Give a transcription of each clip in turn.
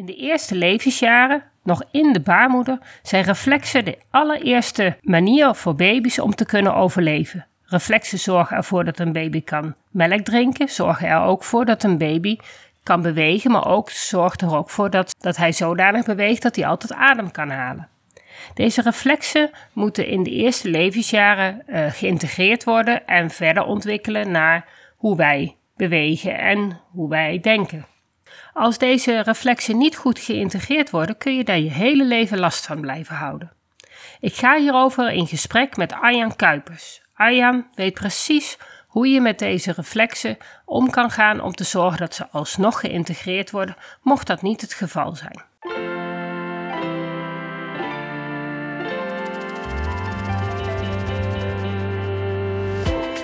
In de eerste levensjaren, nog in de baarmoeder, zijn reflexen de allereerste manier voor baby's om te kunnen overleven. Reflexen zorgen ervoor dat een baby kan melk drinken, zorgen er ook voor dat een baby kan bewegen, maar ook zorgt er ook voor dat, dat hij zodanig beweegt dat hij altijd adem kan halen. Deze reflexen moeten in de eerste levensjaren uh, geïntegreerd worden en verder ontwikkelen naar hoe wij bewegen en hoe wij denken. Als deze reflexen niet goed geïntegreerd worden, kun je daar je hele leven last van blijven houden. Ik ga hierover in gesprek met Arjan Kuipers. Arjan weet precies hoe je met deze reflexen om kan gaan om te zorgen dat ze alsnog geïntegreerd worden, mocht dat niet het geval zijn.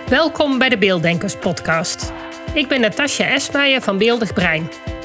Welkom bij de Beelddenkers Podcast. Ik ben Natasja Esmeijer van Beeldig Brein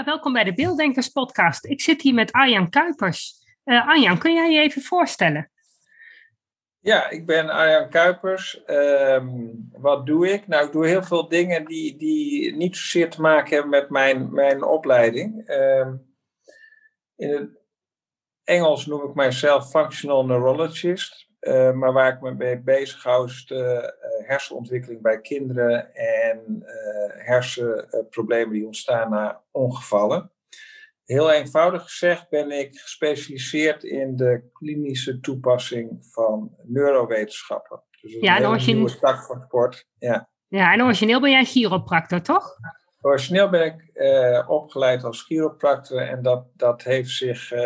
Welkom bij de Beelddenkers podcast. Ik zit hier met Arjan Kuipers. Uh, Arjan, kun jij je even voorstellen? Ja, ik ben Arjan Kuipers. Ehm, wat doe ik? Nou, ik doe heel veel dingen die, die niet zozeer te maken hebben met mijn, mijn opleiding. Ehm, in het Engels noem ik mijzelf functional neurologist. Uh, maar waar ik me mee bezig hou is de uh, hersenontwikkeling bij kinderen en uh, hersenproblemen die ontstaan na ongevallen. Heel eenvoudig gezegd ben ik gespecialiseerd in de klinische toepassing van neurowetenschappen. Dus ja, een hele nieuwe tak van sport. Ja. ja, en origineel ben jij chiropractor, toch? Ben ik uh, opgeleid als chiropractor en dat, dat, heeft zich, uh,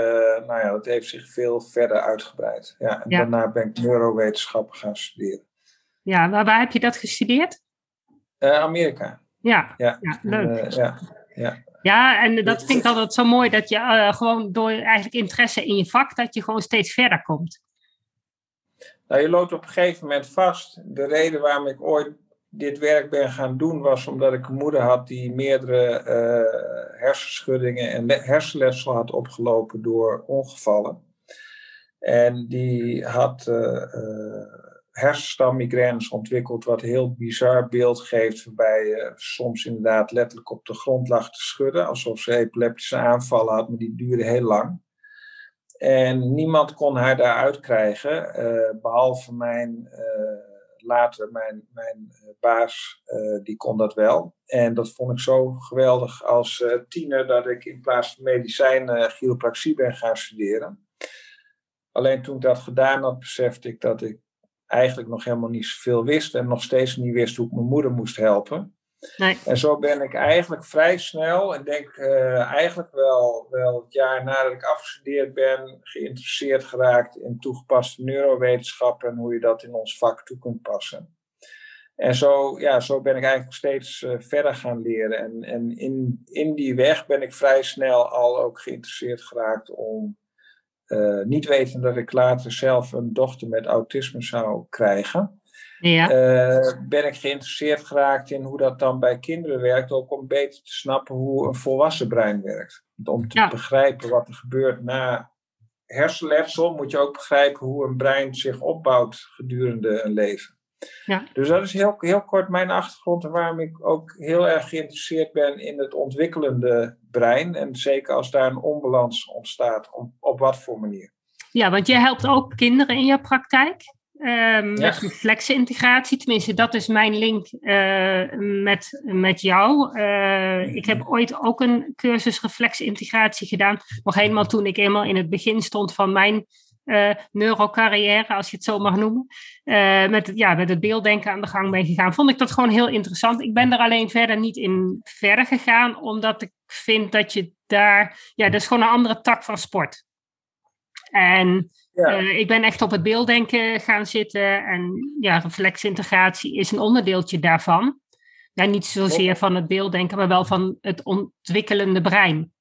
nou ja, dat heeft zich veel verder uitgebreid. Ja, en daarna ben ik neurowetenschappen gaan studeren. Ja, waar, waar heb je dat gestudeerd? Uh, Amerika. Ja, ja. ja leuk. ja, ja. ja, en dat vind ik altijd zo mooi dat je gewoon door eigenlijk interesse in je vak, dat je gewoon steeds verder komt. Nou, je loopt op een gegeven moment vast. De reden waarom ik ooit dit werk ben gaan doen was omdat ik een moeder had die meerdere uh, hersenschuddingen en hersenletsel had opgelopen door ongevallen. En die had uh, hersenstammigraines ontwikkeld, wat een heel bizar beeld geeft, waarbij je soms inderdaad letterlijk op de grond lag te schudden, alsof ze epileptische aanvallen had, maar die duurden heel lang. En niemand kon haar daaruit krijgen, behalve mijn later mijn, mijn eh, baas, uh, die kon dat wel. En dat vond ik zo geweldig als uh, tiener dat ik in plaats van medicijn uh, chiropractie ben gaan studeren. Alleen toen ik dat gedaan had, besefte ik dat ik eigenlijk nog helemaal niet zoveel wist en nog steeds niet wist hoe ik mijn moeder moest helpen. En zo ben ik eigenlijk vrij snel, en denk uh, eigenlijk wel, wel het jaar nadat ik afgestudeerd ben, geïnteresseerd geraakt in toegepaste neurowetenschap en hoe je dat in ons vak toe kunt passen. En zo, ja, zo ben ik eigenlijk steeds uh, verder gaan leren. En, en in, in die weg ben ik vrij snel al ook geïnteresseerd geraakt om, uh, niet weten dat ik later zelf een dochter met autisme zou krijgen ja. Uh, ben ik geïnteresseerd geraakt in hoe dat dan bij kinderen werkt, ook om beter te snappen hoe een volwassen brein werkt. Om te begrijpen wat er gebeurt na hersenletsel, moet je ook begrijpen hoe een brein zich opbouwt gedurende een leven. Ja. Dus dat is heel, heel kort mijn achtergrond en waarom ik ook heel erg geïnteresseerd ben in het ontwikkelende brein. En zeker als daar een onbalans ontstaat, op, op wat voor manier. Ja, want je helpt ook kinderen in je praktijk. Um, met reflexintegratie, tenminste, dat is mijn link uh, met, met jou. Uh, ik heb ooit ook een cursus reflexintegratie gedaan. Nog helemaal toen ik eenmaal in het begin stond van mijn uh, neurocarrière, als je het zo mag noemen. met, ja, met het beelddenken aan de gang ben gegaan. Vond ik dat gewoon heel interessant. Ik ben er alleen verder niet in verder gegaan, omdat ik vind dat je daar. Ja, dat is gewoon een andere tak van sport. En uh, ik ben echt op het beelddenken gaan zitten. En ja, reflexintegratie is een onderdeeltje daarvan. Ja, niet zozeer van het beelddenken, maar wel van het ontwikkelende brein.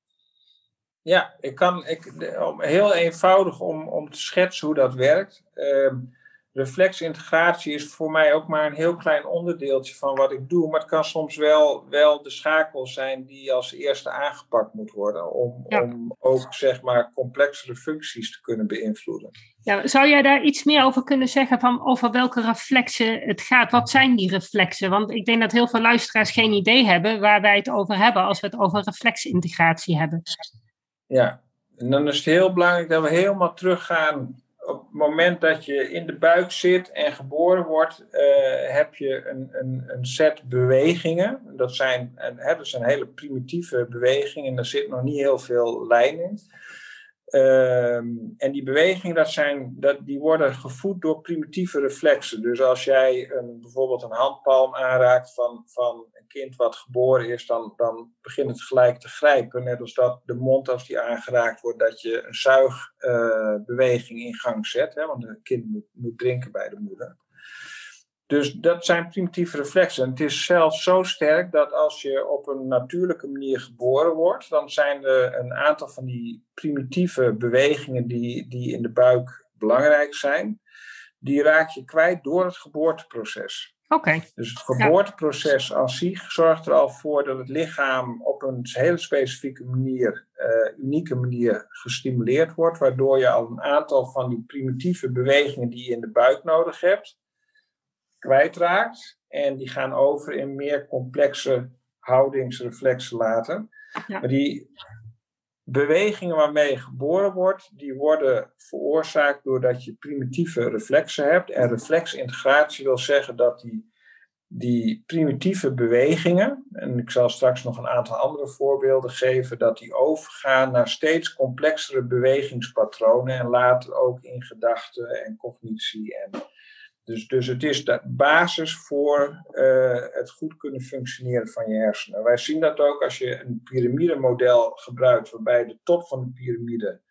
Ja, ik kan, ik, heel eenvoudig om, om te schetsen hoe dat werkt. Uh, reflexintegratie is voor mij ook maar een heel klein onderdeeltje van wat ik doe. Maar het kan soms wel, wel de schakel zijn die als eerste aangepakt moet worden. Om, om ook zeg maar complexere functies te kunnen beïnvloeden. Ja, zou jij daar iets meer over kunnen zeggen van over welke reflexen het gaat? Wat zijn die reflexen? Want ik denk dat heel veel luisteraars geen idee hebben waar wij het over hebben als we het over reflexintegratie hebben. Ja, en dan is het heel belangrijk dat we helemaal teruggaan op het moment dat je in de buik zit en geboren wordt, uh, heb je een, een, een, set bewegingen. Dat zijn, hè, dat zijn hele primitieve bewegingen en daar zit nog niet heel veel lijn in. Ehm, en die bewegingen, dat zijn, dat, die worden gevoed door primitieve reflexen. Dus als jij een, bijvoorbeeld een handpalm aanraakt van, van een kind wat geboren is, dan, dan begint het gelijk te grijpen. Net als dat de mond, als die aangeraakt wordt, dat je een zuigbeweging in gang zet. Hè, want een kind moet, moet drinken bij de moeder. Dus dat zijn primitieve reflexen. En het is zelfs zo sterk dat als je op een natuurlijke manier geboren wordt, dan zijn er een aantal van die primitieve bewegingen die, die in de buik belangrijk zijn, die raak je kwijt door het geboorteproces. Oké. Dus het geboorteproces als zich zorgt er al voor dat het lichaam op een hele specifieke manier, uh, unieke manier gestimuleerd wordt, waardoor je al een aantal van die primitieve bewegingen die je in de buik nodig hebt, kwijtraakt. En die gaan over in meer complexe houdingsreflexen later. Maar die bewegingen waarmee je geboren wordt, die worden veroorzaakt doordat je primitieve reflexen hebt. En reflexintegratie wil zeggen dat die, die primitieve bewegingen, en ik zal straks nog een aantal andere voorbeelden geven, dat die overgaan naar steeds complexere bewegingspatronen en later ook in gedachten en cognitie en dus, dus het is de basis voor uh, het goed kunnen functioneren van je hersenen. Wij zien dat ook als je een piramidemodel gebruikt, waarbij de top van de piramide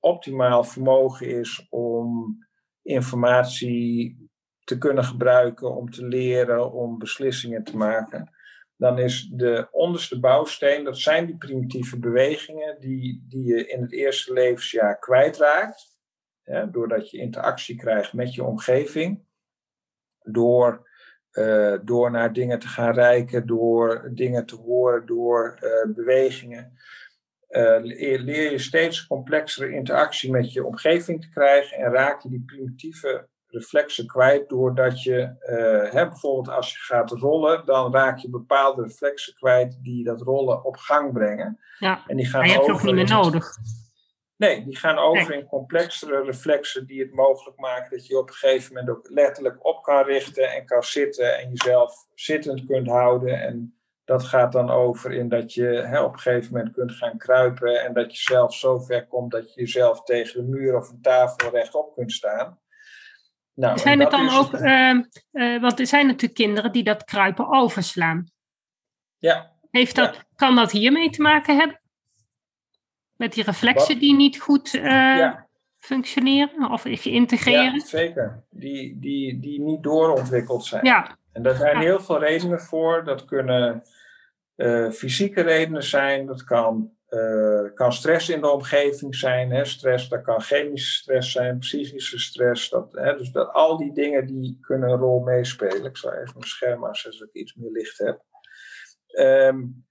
optimaal vermogen is om informatie te kunnen gebruiken, om te leren, om beslissingen te maken. Dan is de onderste bouwsteen, dat zijn die primitieve bewegingen die, die je in het eerste levensjaar kwijtraakt doordat je interactie krijgt met je omgeving. Door, uh, door naar dingen te gaan reiken, door dingen te horen, door uh, bewegingen. Uh, leer je steeds complexere interactie met je omgeving te krijgen en raak je die primitieve reflexen kwijt doordat je, hè, bijvoorbeeld als je gaat rollen, dan raak je bepaalde reflexen kwijt die dat rollen op gang brengen. Ja, en die gaan maar je hebt ook niet meer nodig. Nee, die gaan over in complexere reflexen die het mogelijk maken dat je op een gegeven moment ook letterlijk op kan richten en kan zitten en jezelf zittend kunt houden. En dat gaat dan over in dat je hè, op een gegeven moment kunt gaan kruipen en dat je zelf zo ver komt dat je jezelf tegen de muur of een tafel rechtop kunt staan. Nou, zijn het dan ook, uh, uh, want er zijn natuurlijk kinderen die dat kruipen overslaan. Ja. Heeft dat, Kan dat hiermee te maken hebben? Met die reflexen die niet goed uh, functioneren of geïntegreerd? Ja, zeker. Die, die, die niet doorontwikkeld zijn. Ja. En daar zijn heel veel redenen voor. Dat kunnen uh, fysieke redenen zijn. Dat kan, uh, kan stress in de omgeving zijn. Hè. Stress, dat kan chemische stress zijn, psychische stress. Dat, hè, dus dat, al die dingen die kunnen een rol meespelen. Ik zal even mijn scherm aanzetten zodat ik iets meer licht heb. Um,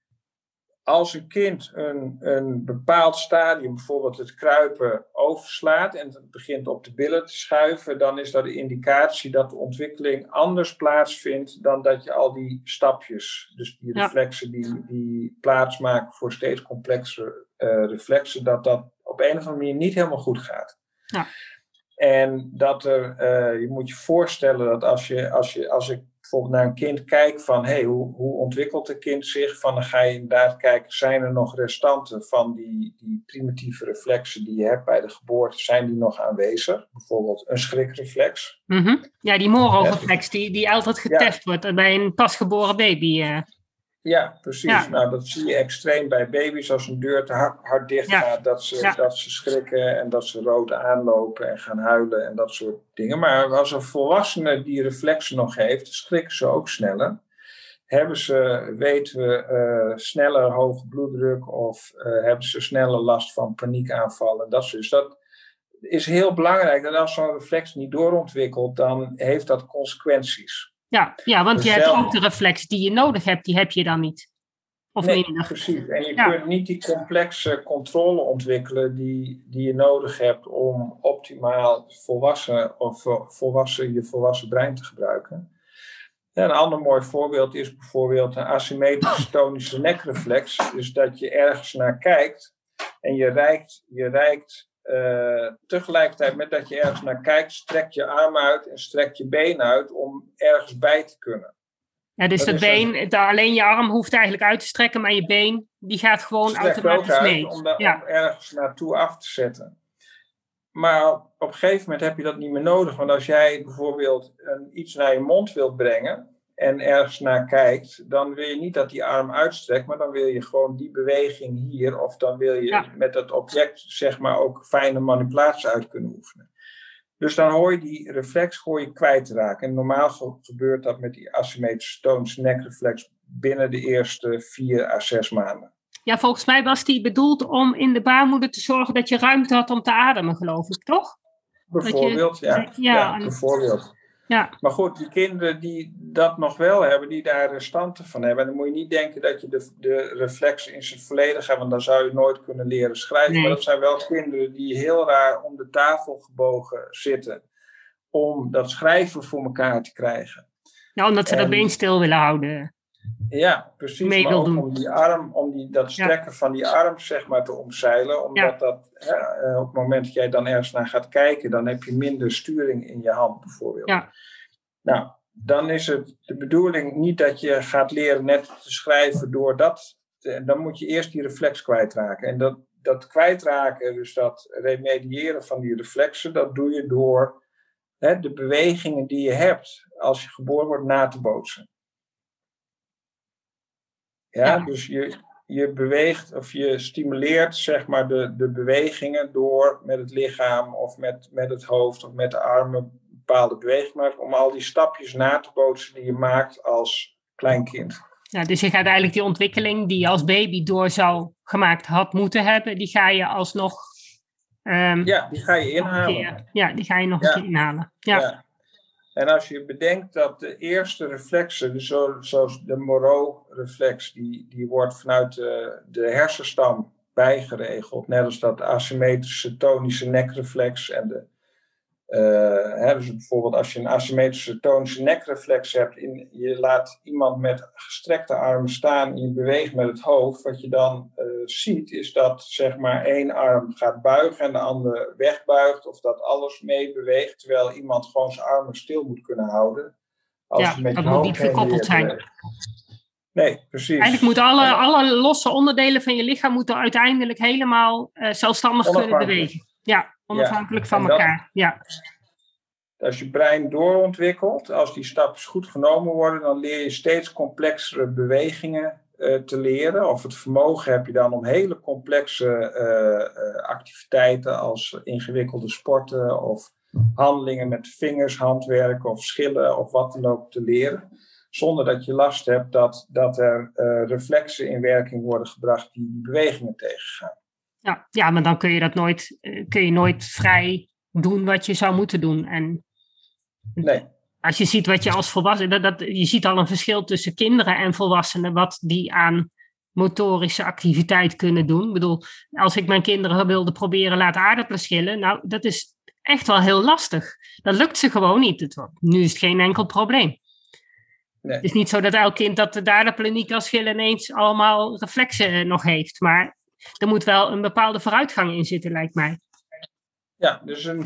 als een kind een, een bepaald stadium, bijvoorbeeld het kruipen, overslaat en het begint op de billen te schuiven, dan is dat de indicatie dat de ontwikkeling anders plaatsvindt dan dat je al die stapjes, dus die reflexen die, die plaatsmaken voor steeds complexere uh, reflexen, dat dat op een of andere manier niet helemaal goed gaat. Ja. En dat er, uh, je moet je voorstellen dat als, je, als, je, als ik bijvoorbeeld naar een kind kijkt van hey, hoe, hoe ontwikkelt een kind zich, van dan ga je inderdaad kijken, zijn er nog restanten van die, die primitieve reflexen die je hebt bij de geboorte, zijn die nog aanwezig? Bijvoorbeeld een schrikreflex. Mm -hmm. Ja, die Moro-reflex die, die altijd getest wordt bij een pasgeboren baby. Ja, precies. Nou, dat zie je extreem bij baby's. Als een deur te hard, dicht gaat, dat, ze, dat ze schrikken en dat ze rood aanlopen en gaan huilen en dat soort dingen. Maar als een volwassene die reflexen nog heeft, schrikken ze ook sneller. hebben ze, weten we, uh, sneller hoge bloeddruk of uh, hebben ze sneller last van paniekaanvallen. Dat, dus dat is heel belangrijk. Dat als zo'n reflex niet doorontwikkelt, dan heeft dat consequenties. Ja, ja want je hebt ook de reflex die je nodig hebt, die heb je dan niet. Of nee, minder. Precies. En je kunt niet die complexe controle ontwikkelen die, die je nodig hebt om optimaal volwassen of volwassen je volwassen brein te gebruiken. een ander mooi voorbeeld is bijvoorbeeld een asymmetrische tonische nekreflex. Dus dat je ergens naar kijkt en je reikt, je reikt uh, tegelijkertijd met dat je ergens naar kijkt, strek je arm uit en strek je been uit om ergens bij te kunnen. Ja, dus dat, been, alleen je arm hoeft eigenlijk uit te strekken, maar je been die gaat gewoon automatisch mee. Om, ja. om ergens naartoe af te zetten. Maar op een gegeven moment heb je dat niet meer nodig. Want als jij bijvoorbeeld een, iets naar je mond wilt brengen en ergens naar kijkt, dan wil je niet dat die arm uitstrekt, maar dan wil je gewoon die beweging hier, of dan wil je met dat object zeg maar ook fijne manipulatie uit kunnen oefenen. Dus dan hoor je die reflex hoor je kwijtraken. En normaal gebeurt dat met die asymmetrische toons nekreflex binnen de eerste vier à zes maanden. Ja, volgens mij was die bedoeld om in de baarmoeder te zorgen dat je ruimte had om te ademen, geloof ik, toch? Bijvoorbeeld, ja. ja. ja, bijvoorbeeld. Ja. Maar goed, die kinderen die dat nog wel hebben, die daar restanten van hebben, dan moet je niet denken dat je de, de reflex in zijn volledig hebt, want dan zou je nooit kunnen leren schrijven. Maar dat zijn wel kinderen die heel raar om de tafel gebogen zitten om dat schrijven voor elkaar te krijgen. Ja, omdat ze dat been stil willen houden. Ja, precies. Mee maar ook doen. om die arm, om die, dat strekken van die arm zeg maar te omzeilen. Omdat dat hè, eh, op het moment dat jij dan ergens naar gaat kijken, dan heb je minder sturing in je hand bijvoorbeeld. Ja. Nou, dan is het de bedoeling niet dat je gaat leren net te schrijven door dat. Dan moet je eerst die reflex kwijtraken. En dat, dat kwijtraken, dus dat remediëren van die reflexen, dat doe je door hè, de bewegingen die je hebt als je geboren wordt na te bootsen. Ja, dus je, je beweegt of je stimuleert zeg maar de, de bewegingen door met het lichaam of met, met het hoofd of met de armen bepaalde bewegingen maken om al die stapjes na te bootsen die je maakt als kleinkind. Ja, dus je gaat eigenlijk die ontwikkeling die je als baby door zou gemaakt had moeten hebben, die ga je alsnog. Um, ja, die ga je inhalen. ja, die ga je nog een keer inhalen. ja. ja. En als je bedenkt dat de eerste reflexen, dus zoals de Moreau-reflex, die, die wordt vanuit de, de hersenstam bijgeregeld. Net als dat asymmetrische tonische nekreflex en de uh, hè, dus bijvoorbeeld als je een asymmetrische tonische nekreflex hebt, in, je laat iemand met gestrekte armen staan en je beweegt met het hoofd, wat je dan uh, ziet is dat zeg maar één arm gaat buigen en de andere wegbuigt of dat alles mee beweegt, terwijl iemand gewoon zijn armen stil moet kunnen houden. Als ja, met dat moet niet gekoppeld zijn. Nee, precies. Eigenlijk moeten alle, alle losse onderdelen van je lichaam moeten uiteindelijk helemaal uh, zelfstandig kunnen bewegen. Ja, Onafhankelijk van elkaar, ja. Als je brein doorontwikkelt, als die stappen goed genomen worden, dan leer je steeds complexere bewegingen uh, te leren. Of het vermogen heb je dan om hele complexe uh, activiteiten als ingewikkelde sporten of handelingen met vingers, handwerk of schillen of wat dan ook te leren. Zonder dat je last hebt dat, dat er reflexen in werking worden gebracht die die bewegingen tegengaan. Ja, ja, maar dan kun je dat nooit, eh, kun je nooit vrij doen wat je zou moeten doen. En nee. als je ziet wat je als volwassene, dat, dat, je ziet al een verschil tussen kinderen en volwassenen, wat die aan motorische activiteit kunnen doen. Ik bedoel, als ik mijn kinderen wilde proberen laten aardappelen schillen, nou, dat is echt wel heel lastig. Dat lukt ze gewoon niet. Het, nu is het geen enkel probleem. Nee. Het is niet zo dat elk kind dat de aardappelen niet kan schillen ineens allemaal reflexen nog heeft. Maar er moet wel een bepaalde vooruitgang in zitten, lijkt mij. Ja, dus een,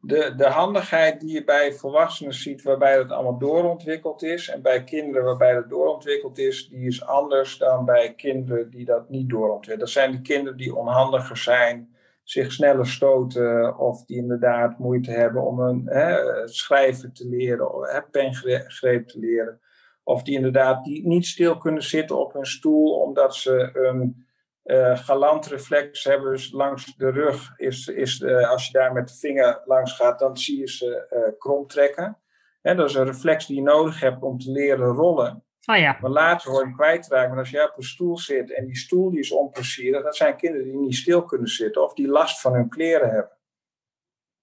de, de handigheid die je bij volwassenen ziet, waarbij dat allemaal doorontwikkeld is, en bij kinderen waarbij dat doorontwikkeld is, die is anders dan bij kinderen die dat niet doorontwikkelen. Dat zijn de kinderen die onhandiger zijn, zich sneller stoten, of die inderdaad moeite hebben om een hè, schrijven te leren, of hè, pengreep te leren. Of die inderdaad die niet stil kunnen zitten op hun stoel omdat ze een uh, galant reflex hebben dus langs de rug. Is, is, uh, als je daar met de vinger langs gaat, dan zie je ze uh, krom trekken. En dat is een reflex die je nodig hebt om te leren rollen. Oh ja. Maar later hoor je kwijtraken. Maar als jij op een stoel zit en die stoel die is onplezierig, dat zijn kinderen die niet stil kunnen zitten of die last van hun kleren hebben.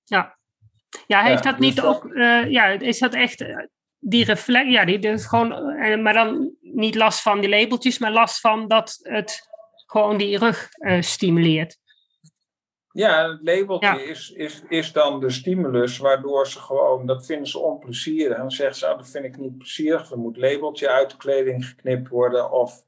Ja. Ja, heeft Ja, dat niet dus ook, eh, ja, is dat echt eh, die reflex, ja, die dus gewoon, eh, maar dan niet last van die labeltjes, maar last van dat het gewoon die rug eh, stimuleert. Ja, het labeltje Ja. Is, is, is dan de stimulus, waardoor ze gewoon, dat vinden ze onplezierig. En dan zeggen ze, ah, dat vind ik niet plezierig, er moet labeltje uit de kleding geknipt worden. Of,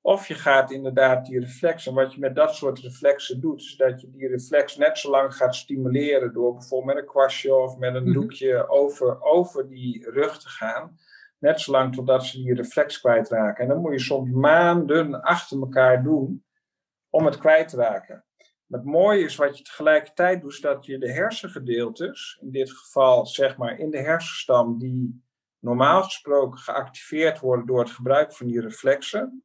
of je gaat inderdaad die reflexen, wat je met dat soort reflexen doet, is dat je die reflex net zo lang gaat stimuleren door bijvoorbeeld met een kwastje of met een Mhm. doekje over, over die rug te gaan. Net zolang totdat ze die reflex kwijtraken. En dan moet je soms maanden achter elkaar doen om het kwijt te raken. Het mooie is wat je tegelijkertijd doet, is dat je de hersengedeeltes, in dit geval zeg maar in de hersenstam, die normaal gesproken geactiveerd worden door het gebruik van die reflexen,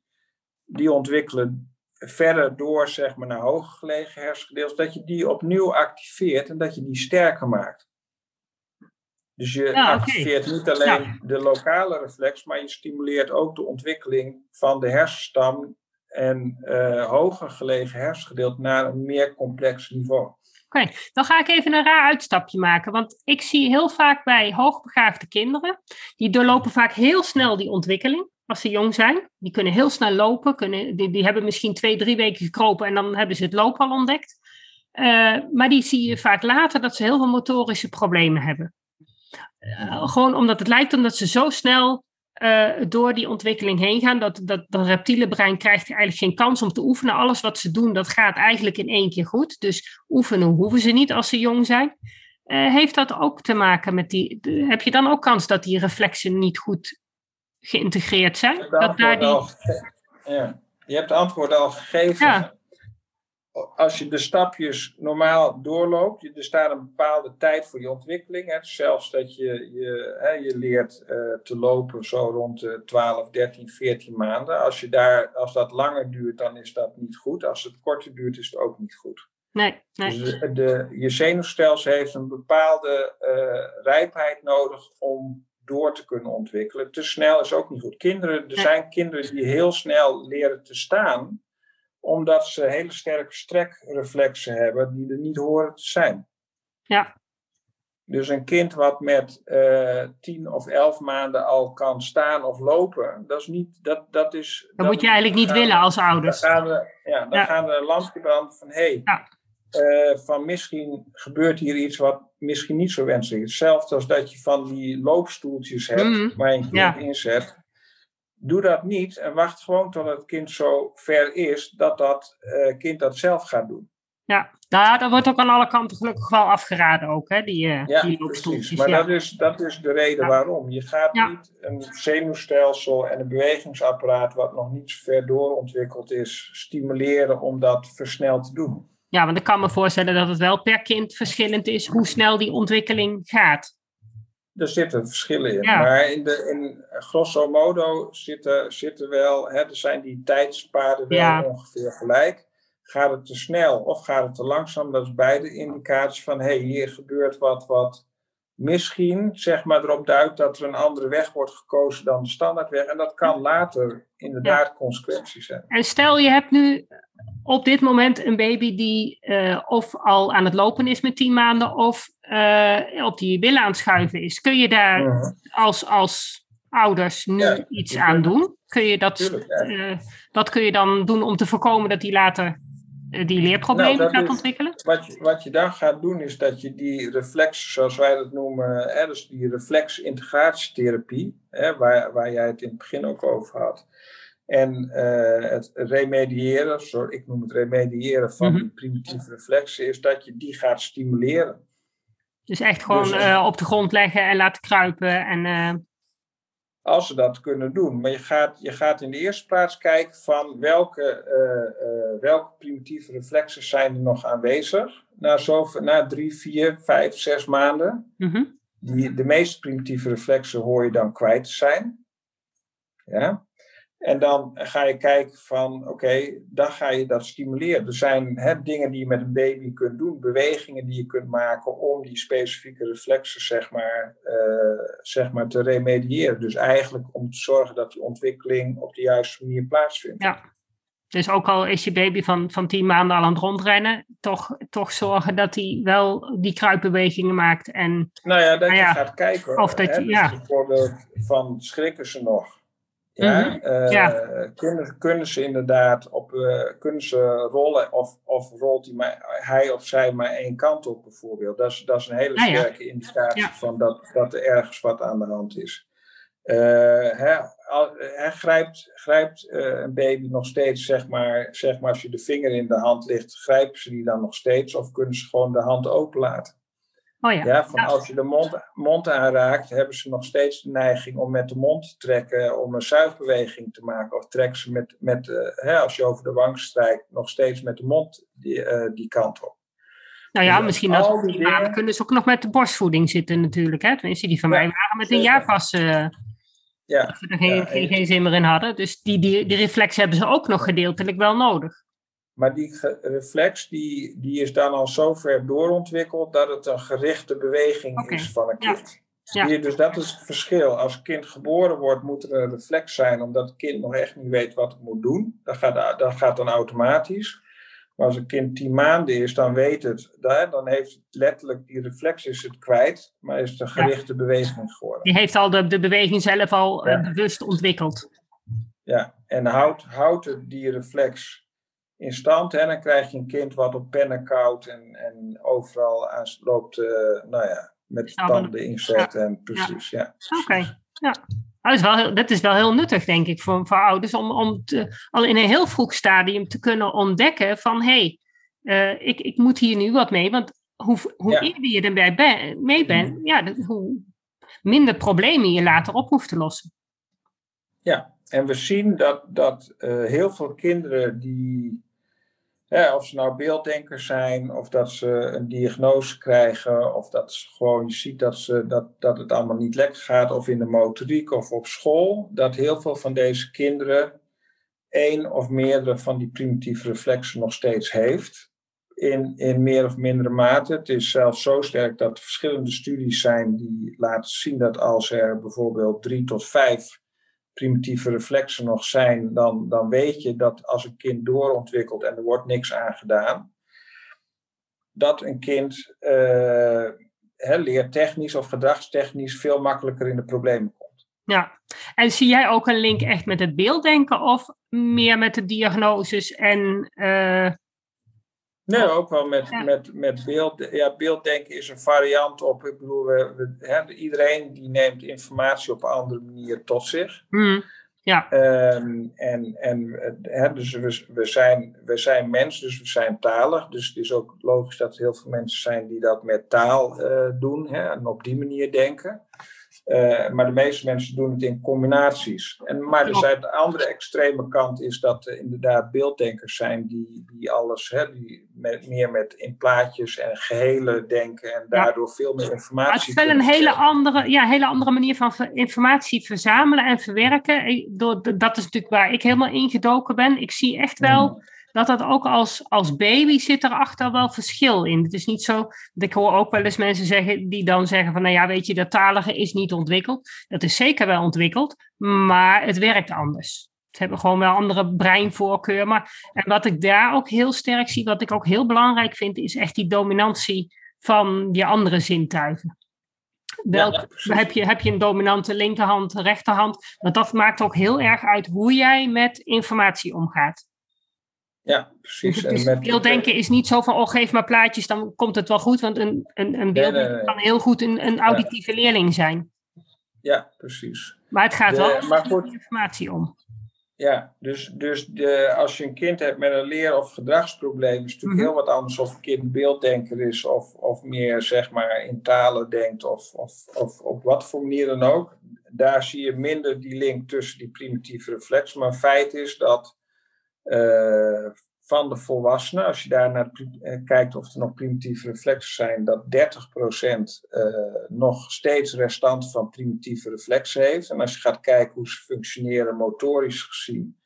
die ontwikkelen verder door zeg maar naar hoger gelegen hersengedeeltes, dat je die opnieuw activeert en dat je die sterker maakt. Dus je Ja, activeert niet alleen de lokale reflex, maar je stimuleert ook de ontwikkeling van de hersenstam en eh, hoger gelegen hersengedeelte naar een meer complex niveau. Oké, dan ga ik even een raar uitstapje maken. Want ik zie heel vaak bij hoogbegaafde kinderen, die doorlopen vaak heel snel die ontwikkeling als ze jong zijn. Die kunnen heel snel lopen, kunnen, die, die hebben misschien twee, drie weken gekropen en dan hebben ze het lopen al ontdekt. Eh, maar die zie je vaak later dat ze heel veel motorische problemen hebben. Eh, gewoon omdat het lijkt omdat ze zo snel eh, door die ontwikkeling heen gaan, dat, dat dat reptiele brein krijgt eigenlijk geen kans om te oefenen. Alles wat ze doen, dat gaat eigenlijk in één keer goed. Dus oefenen hoeven ze niet als ze jong zijn. Eh, heeft dat ook te maken met die. de- heb je dan ook kans dat die reflexen niet goed geïntegreerd zijn? Je hebt de Dat daar al die, ja. Je hebt de antwoorden al gegeven. Ja. Als je de stapjes normaal doorloopt, je- er staat een bepaalde tijd voor je ontwikkeling. Hè. Zelfs dat je, je, hè, je leert eh, te lopen zo rond de 12, 13, 14 maanden. Als, je daar, als dat langer duurt, dan is dat niet goed. Als het korter duurt, is het ook niet goed. nee, nee. Dus de, de- je zenuwstelsel heeft een bepaalde eh, rijpheid nodig om door te kunnen ontwikkelen. Te snel is ook niet goed. Kinderen, er Nee. zijn kinderen die heel snel leren te staan, omdat ze hele sterke strekreflexen hebben die er niet horen te zijn. Ja. Dus een kind wat met eh tien of elf maanden al kan staan of lopen, dat is niet. Dat, dat is, Dat dan moet je eigenlijk niet willen als dan ouders. gaan we, ja, dan Ja. gaan een lampje branden van hé, hey, Ja. eh, van misschien gebeurt hier iets wat misschien niet zo wenselijk is. Hetzelfde als dat je van die loopstoeltjes hebt Mhm. waar je een kind Ja. inzet. Doe dat niet en wacht gewoon tot het kind zo ver is dat dat eh, kind dat zelf gaat doen. Ja, daar, daar wordt ook aan alle kanten gelukkig wel afgeraden ook, hè, die, eh Ja, die precies. Maar ja. dat, is, dat is de reden Ja. waarom. Je gaat Ja. niet een zenuwstelsel en een bewegingsapparaat wat nog niet zo ver doorontwikkeld is, stimuleren om dat versneld te doen. ja, want ik kan me voorstellen dat het wel per kind verschillend is hoe snel die ontwikkeling gaat. Er zitten verschillen in. Ja. Maar in, de, in grosso modo zitten, zitten wel, hè, er zijn die tijdspaden wel Ja. ongeveer gelijk. Gaat het te snel of gaat het te langzaam? Dat is beide indicaties van, hé, hey, hier gebeurt wat wat misschien, zeg maar, erop duidt dat er een andere weg wordt gekozen dan de standaardweg. En dat kan later inderdaad consequenties hebben. En stel je hebt nu op dit moment een baby die eh, of al aan het lopen is met 10 maanden of eh, op die billen aan het schuiven is. Kun je daar als, als ouders nu Ja, iets aan doen? Kun je dat, Tuurlijk, ja. eh, wat kun je dan doen om te voorkomen dat hij later eh, die leerproblemen Nou, gaat is- ontwikkelen? Wat je, wat je dan gaat doen is dat je die reflex, zoals wij dat noemen, hè, dus die reflex-integratietherapie, hè, waar, waar jij het in het begin ook over had, en het remediëren, sorry, ik noem het remediëren van Mhm. die primitieve reflexen, is dat je die gaat stimuleren. Dus echt gewoon Dus, eh, op de grond leggen en laten kruipen. En, eh, Als ze dat kunnen doen. Maar je gaat, je gaat in de eerste plaats kijken van welke, eh, welke primitieve reflexen zijn er nog aanwezig. Na, zoveel, na drie, vier, vijf, zes maanden. mhm. Die, de meest primitieve reflexen hoor je dan kwijt te zijn. Ja? En dan ga je kijken van, oké, dan ga je dat stimuleren. Er zijn hè, dingen die je met een baby kunt doen, bewegingen die je kunt maken om die specifieke reflexen, zeg maar, uh, zeg maar te remediëren. Dus eigenlijk om te zorgen dat die ontwikkeling op de juiste manier plaatsvindt. Ja. Dus ook al is je baby van, van tien maanden al aan het rondrennen, toch, toch zorgen dat hij wel die kruipbewegingen maakt. En, nou ja, dat nou ja, je gaat kijken. Of dat je, dus ja. Bijvoorbeeld van schrikken ze nog? Ja, Mhm. Ja. eh, Kunnen, kunnen ze inderdaad op, eh, kunnen ze rollen of, of rolt hij, maar, hij of zij maar één kant op bijvoorbeeld. Dat is, dat is een hele Ah, ja. sterke indicatie Ja. van dat, dat er ergens wat aan de hand is. Eh, hij grijpt, grijpt een baby nog steeds, zeg maar, zeg maar, als je de vinger in de hand ligt, grijpen ze die dan nog steeds of kunnen ze gewoon de hand openlaten? Oh ja. Ja, van Ja. als je de mond, mond aanraakt, hebben ze nog steeds de neiging om met de mond te trekken, om een zuigbeweging te maken. Of trekken ze met, met eh, hè, als je over de wang strijkt, nog steeds met de mond die, eh, die kant op. Nou ja, Dus misschien als die maanden dingen- kunnen ze ook nog met de borstvoeding zitten natuurlijk. Hè? Tenminste, die van Ja, mij waren met een zeker. jaar pas uh, Ja, dat we er geen, Ja, geen, en- geen zin meer in hadden. Dus die, die, die reflex hebben ze ook nog gedeeltelijk wel nodig. Maar die reflex die, die is dan al zo ver doorontwikkeld dat het een gerichte beweging is van een ja. kind. Ja. Zie je, Dus dat is het verschil. Als een kind geboren wordt, moet er een reflex zijn, omdat het kind nog echt niet weet wat het moet doen. Dat gaat, dat gaat dan automatisch. Maar als een kind tien maanden is, dan weet het. Dan dan heeft het letterlijk die reflex is het kwijt, maar is het een gerichte beweging geworden. Die heeft al de, de beweging zelf al eh, Ja. bewust ontwikkeld. Ja, en houdt, houdt het die reflex in stand. En dan krijg je een kind wat op pennen koudt en, en overal aan loopt, eh, nou ja, met Ja, tanden inzet. En precies, ja. Oké, ja. Dat is, wel, heel- dat is wel heel nuttig, denk ik, voor, voor ouders. Om, om te- al in een heel vroeg stadium te kunnen ontdekken van... hé, hey, eh, ik, ik moet hier nu wat mee. Want hoe, hoe Ja. eerder je erbij ben, mee bent... Ja, dat- hoe minder problemen je later op hoeft te lossen. Ja, en we zien dat, dat eh, heel veel kinderen die, hè, of ze nou beelddenkers zijn, of dat ze een diagnose krijgen, of dat ze gewoon, je ziet dat, ze, dat, dat het allemaal niet lekker gaat, of in de motoriek of op school, dat heel veel van deze kinderen één of meerdere van die primitieve reflexen nog steeds heeft. In, in meer of mindere mate. Het is zelfs zo sterk dat er verschillende studies zijn die laten zien dat als er bijvoorbeeld drie tot vijf primitieve reflexen nog zijn, dan, dan weet je dat als een kind doorontwikkelt en er wordt niks aan gedaan, dat een kind uh, leertechnisch of gedragstechnisch veel makkelijker in de problemen komt. Ja, en zie jij ook een link echt met het beelddenken of meer met de diagnoses en... Uh... Nee, ook wel met, Ja. met, met beeld. Ja, beelddenken is een variant op. Ik bedoel, we, we, hè, iedereen die neemt informatie op een andere manier tot zich. Hmm, ja. Um, en en hè, dus we, we, zijn, we zijn mens, dus we zijn talig. Dus het is ook logisch dat er heel veel mensen zijn die dat met taal uh, doen hè, en op die manier denken. Uh, maar de meeste mensen doen het in combinaties. En, maar zijn de andere extreme kant is dat er inderdaad beelddenkers zijn die, die alles, hè, die met, meer met in plaatjes en gehele denken en daardoor ja. veel meer informatie. Maar het is wel een hele andere, ja, hele andere manier van informatie verzamelen en verwerken. Door, dat is natuurlijk waar ik helemaal ingedoken ben. Ik zie echt wel. Mm dat dat ook als, als baby zit erachter wel verschil in. Het is niet zo, ik hoor ook wel eens mensen zeggen die dan zeggen van, nou ja, weet je, dat talige is niet ontwikkeld. Dat is zeker wel ontwikkeld, maar het werkt anders. Ze hebben gewoon wel andere breinvoorkeur. Maar, en wat ik daar ook heel sterk zie, wat ik ook heel belangrijk vind, is echt die dominantie van die andere zintuigen. Welk, ja, heb, je, heb je een dominante linkerhand, rechterhand? Want dat maakt ook heel erg uit hoe jij met informatie omgaat. Ja, precies. Dus met, is niet zo van, oh geef maar plaatjes, dan komt het wel goed. Want een, een, een beeld nee, nee, nee. kan heel goed een, een auditieve ja. leerling zijn. Ja, precies. Maar het gaat de, wel maar goed, informatie om. Ja, dus, dus de, als je een kind hebt met een leer- of gedragsprobleem, is het natuurlijk mm -hmm. heel wat anders of een kind beelddenker is of, of meer zeg maar in talen denkt of, of, of op wat voor manier dan ook. Daar zie je minder die link tussen die primitieve reflex. Maar feit is dat van de volwassenen, als je daar naar eh, kijkt of er nog primitieve reflexen zijn, dat 30% uh, nog steeds restant van primitieve reflexen heeft. En als je gaat kijken hoe ze functioneren motorisch gezien,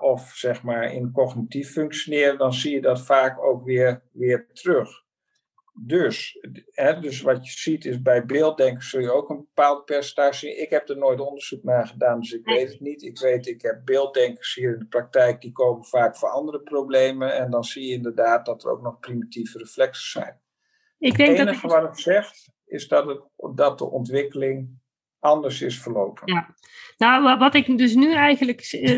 of zeg maar in cognitief functioneren, dan zie je dat vaak ook weer, weer terug. Dus, hè, dus wat je ziet is bij beelddenken zul je ook een bepaald percentage zien. Ik heb er nooit onderzoek naar gedaan, dus ik weet het niet. Ik weet, ik heb beelddenkers hier in de praktijk, die komen vaak voor andere problemen. En dan zie je inderdaad dat er ook nog primitieve reflexen zijn. Ik denk het enige dat wat ik zeg, is dat, het, dat de ontwikkeling anders is verlopen. Ja, nou wat ik dus nu eigenlijk eh,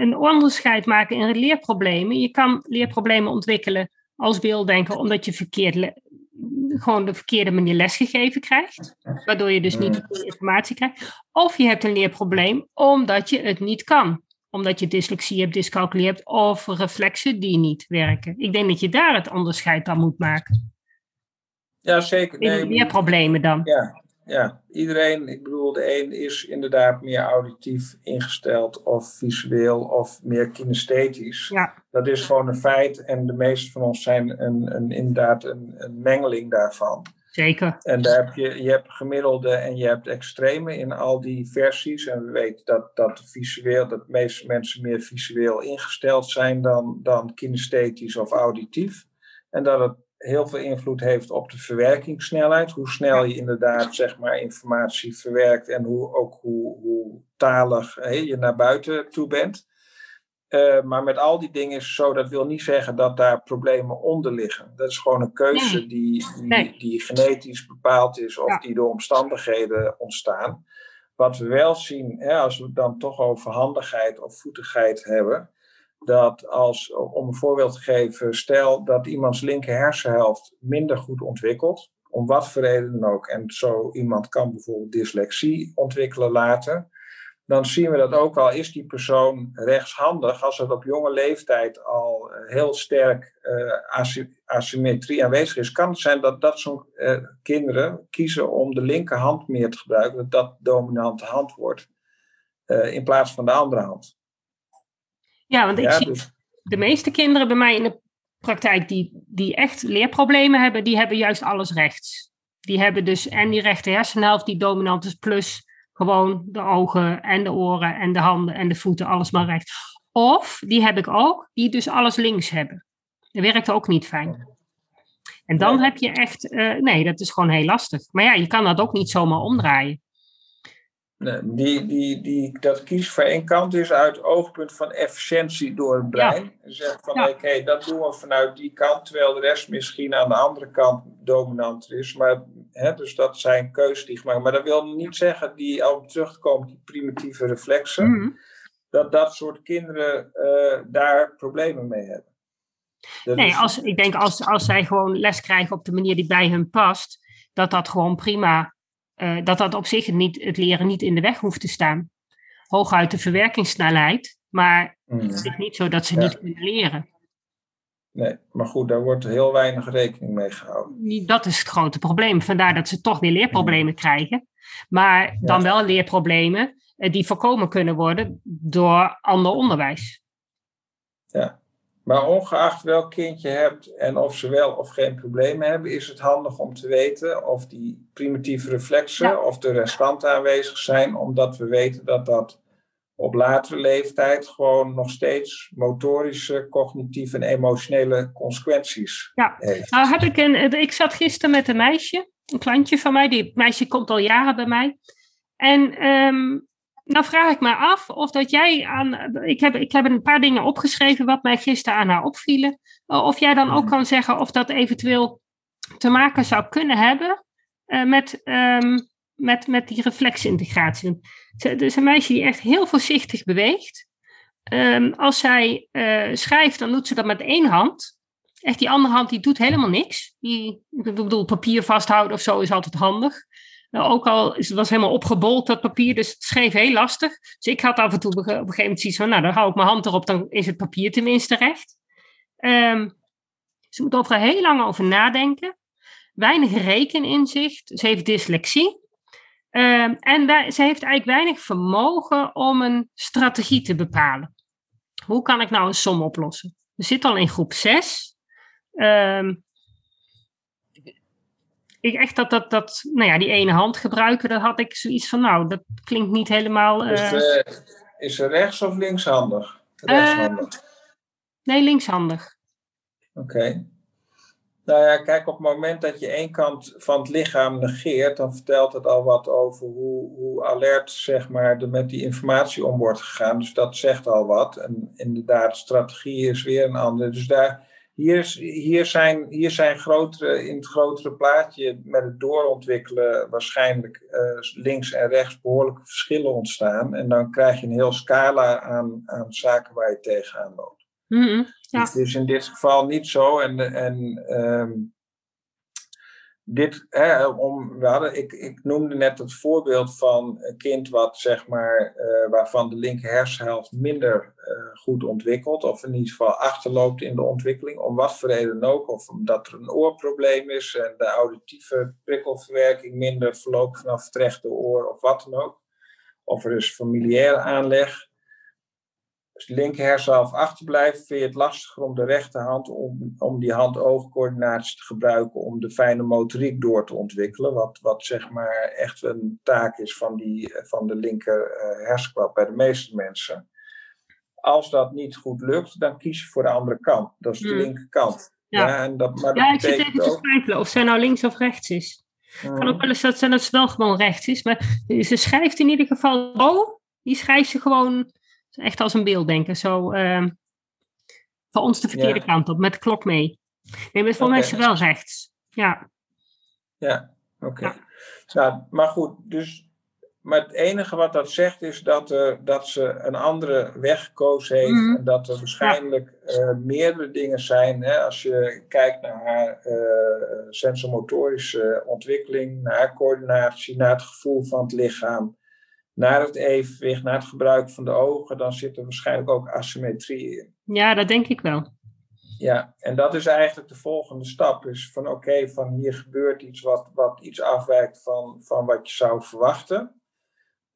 een onderscheid maken in leerproblemen. Je kan leerproblemen ontwikkelen als beelddenker omdat je verkeerd gewoon de verkeerde manier lesgegeven krijgt, waardoor je dus niet de informatie krijgt. Of je hebt een leerprobleem omdat je het niet kan, omdat je dyslexie hebt, dyscalculie hebt of reflexen die niet werken. Ik denk dat je daar het onderscheid dan moet maken. Ja, zeker. Nee, leerproblemen dan. Ja, ja, iedereen, ik bedoel, de een is inderdaad meer auditief ingesteld of visueel of meer kinesthetisch. Ja. Dat is gewoon een feit en de meeste van ons zijn een, een, inderdaad een, een mengeling daarvan. Zeker. En daar heb je, je hebt gemiddelde en je hebt extreme in al die versies. En we weten dat, dat, visueel, dat de meeste mensen meer visueel ingesteld zijn dan, dan kinesthetisch of auditief. En dat het heel veel invloed heeft op de verwerkingssnelheid. Hoe snel je inderdaad zeg maar, informatie verwerkt en hoe, ook hoe, hoe talig je naar buiten toe bent. Uh, maar met al die dingen is het zo, dat wil niet zeggen dat daar problemen onder liggen. Dat is gewoon een keuze die, die, die, genetisch bepaald is of die door omstandigheden ontstaan. Wat we wel zien, hè, als we het dan toch over handigheid of voetigheid hebben, dat als, om een voorbeeld te geven, stel dat iemands linker hersenhelft minder goed ontwikkelt, om wat voor reden dan ook, en zo iemand kan bijvoorbeeld dyslexie ontwikkelen later, dan zien we dat ook al is die persoon rechtshandig, als er op jonge leeftijd al eh, heel sterk uh, asymmetrie aanwezig is, kan het zijn dat dat soort uh, kinderen kiezen om de linkerhand meer te gebruiken, dat dat dominante hand wordt, in plaats van de andere hand. Ja, want ik zie dus- de meeste kinderen bij mij in de praktijk die, die echt leerproblemen hebben, die hebben juist alles rechts. Die hebben dus en die rechte hersenhelft die dominant is, plus gewoon de ogen en de oren en de handen en de voeten, alles maar rechts. Of, die heb ik ook, die dus alles links hebben. Dat werkt ook niet fijn. En dan heb je echt, uh, nee, dat is gewoon heel lastig. Maar ja, je kan dat ook niet zomaar omdraaien. Die, die, die, dat kies voor één kant is uit oogpunt van efficiëntie door het brein. Ja. En zegt van oké, dat doen we vanuit die kant, terwijl de rest misschien aan de andere kant dominanter is. Maar, hè, dus dat zijn keuzes die gemaakt Maar dat wil niet zeggen, die al terugkomt, die primitieve reflexen, mhm. dat dat soort kinderen uh, daar problemen mee hebben. nee, als, ik denk als, als zij gewoon les krijgen op de manier die bij hun past, dat dat gewoon prima uh, dat dat op zich niet, het leren niet in de weg hoeft te staan. Hooguit de verwerkingssnelheid, maar mm. het is niet zo dat ze niet kunnen leren. Nee, maar goed, daar wordt heel weinig rekening mee gehouden. Dat is het grote probleem. Vandaar dat ze toch weer leerproblemen mm. krijgen. Maar dan wel leerproblemen eh, die voorkomen kunnen worden door ander onderwijs. Ja. Maar ongeacht welk kind je hebt en of ze wel of geen problemen hebben, is het handig om te weten of die primitieve reflexen of de restanten aanwezig zijn, omdat we weten dat dat op latere leeftijd gewoon nog steeds motorische, cognitieve en emotionele consequenties ja. heeft. Nou heb ik een, ik zat gisteren met een meisje, een klantje van mij, die meisje komt al jaren bij mij. En um, nou vraag ik me af of dat jij aan. Ik heb, ik heb een paar dingen opgeschreven wat mij gisteren aan haar opvielen. Of jij dan ook kan zeggen of dat eventueel te maken zou kunnen hebben uh, met, um, met, met die reflexintegratie. Het is een meisje die echt heel voorzichtig beweegt. Um, als zij uh, schrijft, dan doet ze dat met één hand. Echt, die andere hand die doet helemaal niks. Die, ik bedoel, papier vasthouden of zo is altijd handig. Nou, ook al het was helemaal opgebold dat papier, dus het schreef heel lastig. Dus ik had af en toe op een gegeven moment zoiets van, nou dan hou ik mijn hand erop, dan is het papier tenminste recht. Um, ze moet overal heel lang over nadenken. Weinig rekeninzicht. Ze heeft dyslexie. Um, en ze heeft eigenlijk weinig vermogen om een strategie te bepalen. Hoe kan ik nou een som oplossen? zit al in groep 6. Ehm, ik echt dat, dat, dat, nou ja, die ene hand gebruiken, dat had ik zoiets van, nou, dat klinkt niet helemaal... Is, eh, uh, is rechts of linkshandig? Rechtshandig. nee, linkshandig. Oké. Nou ja, kijk, op het moment dat je één kant van het lichaam negeert, dan vertelt het al wat over hoe, hoe alert zeg maar, er met die informatie om wordt gegaan. Dus dat zegt al wat. En inderdaad, strategie is weer een andere. Dus daar, hier, hier, zijn, hier zijn grotere, in het grotere plaatje met het doorontwikkelen waarschijnlijk uh, links en rechts behoorlijke verschillen ontstaan. En dan krijg je een heel scala aan, aan zaken waar je tegenaan loopt. Mm -hmm. ja. Het is in dit geval niet zo. En, en um, dit, hè, om, we hadden, ik, ik noemde net het voorbeeld van een kind wat, zeg maar, uh, waarvan de linker hersenhelft minder uh, goed ontwikkelt, of in ieder geval achterloopt in de ontwikkeling, om wat voor reden ook, of omdat er een oorprobleem is en de auditieve prikkelverwerking minder verloopt vanaf het rechte oor, of wat dan ook. Of er is familiaire aanleg. De linker hersenhalf achterblijft, vind je het lastiger om de rechterhand, om, om die hand-oogcoördinatie te gebruiken om de fijne motoriek door te ontwikkelen. Wat, wat zeg maar echt een taak is van, die, van de linker uh, hersenkwap bij de meeste mensen. Als dat niet goed lukt, dan kies je voor de andere kant. Dat is de Hmm. linkerkant. Ja. Ja, en dat, maar Ja, ik zit even te ook. twijfelen of zij nou links of rechts is. Het kan ook Mm, wel eens dat, dat ze wel gewoon rechts is. Maar ze schrijft in ieder geval zo. Die schrijft ze gewoon echt als een beelddenker. Zo ehm van ons de verkeerde Ja. kant op, met de klok mee. Nee, maar voor mij is ze wel rechts. Ja. Ja, oké. Ja. Nou, maar goed, dus. Maar het enige wat dat zegt is dat, er, dat ze een andere weg gekozen heeft. Mhm. En dat er waarschijnlijk eh, meerdere dingen zijn. Hè, als je kijkt naar haar eh, sensomotorische ontwikkeling, naar haar coördinatie, naar het gevoel van het lichaam, naar het evenwicht, naar het gebruik van de ogen, dan zit er waarschijnlijk ook asymmetrie in. ja, dat denk ik wel. Ja, en dat is eigenlijk de volgende stap. Is van oké, van hier gebeurt iets wat, wat iets afwijkt van, van wat je zou verwachten.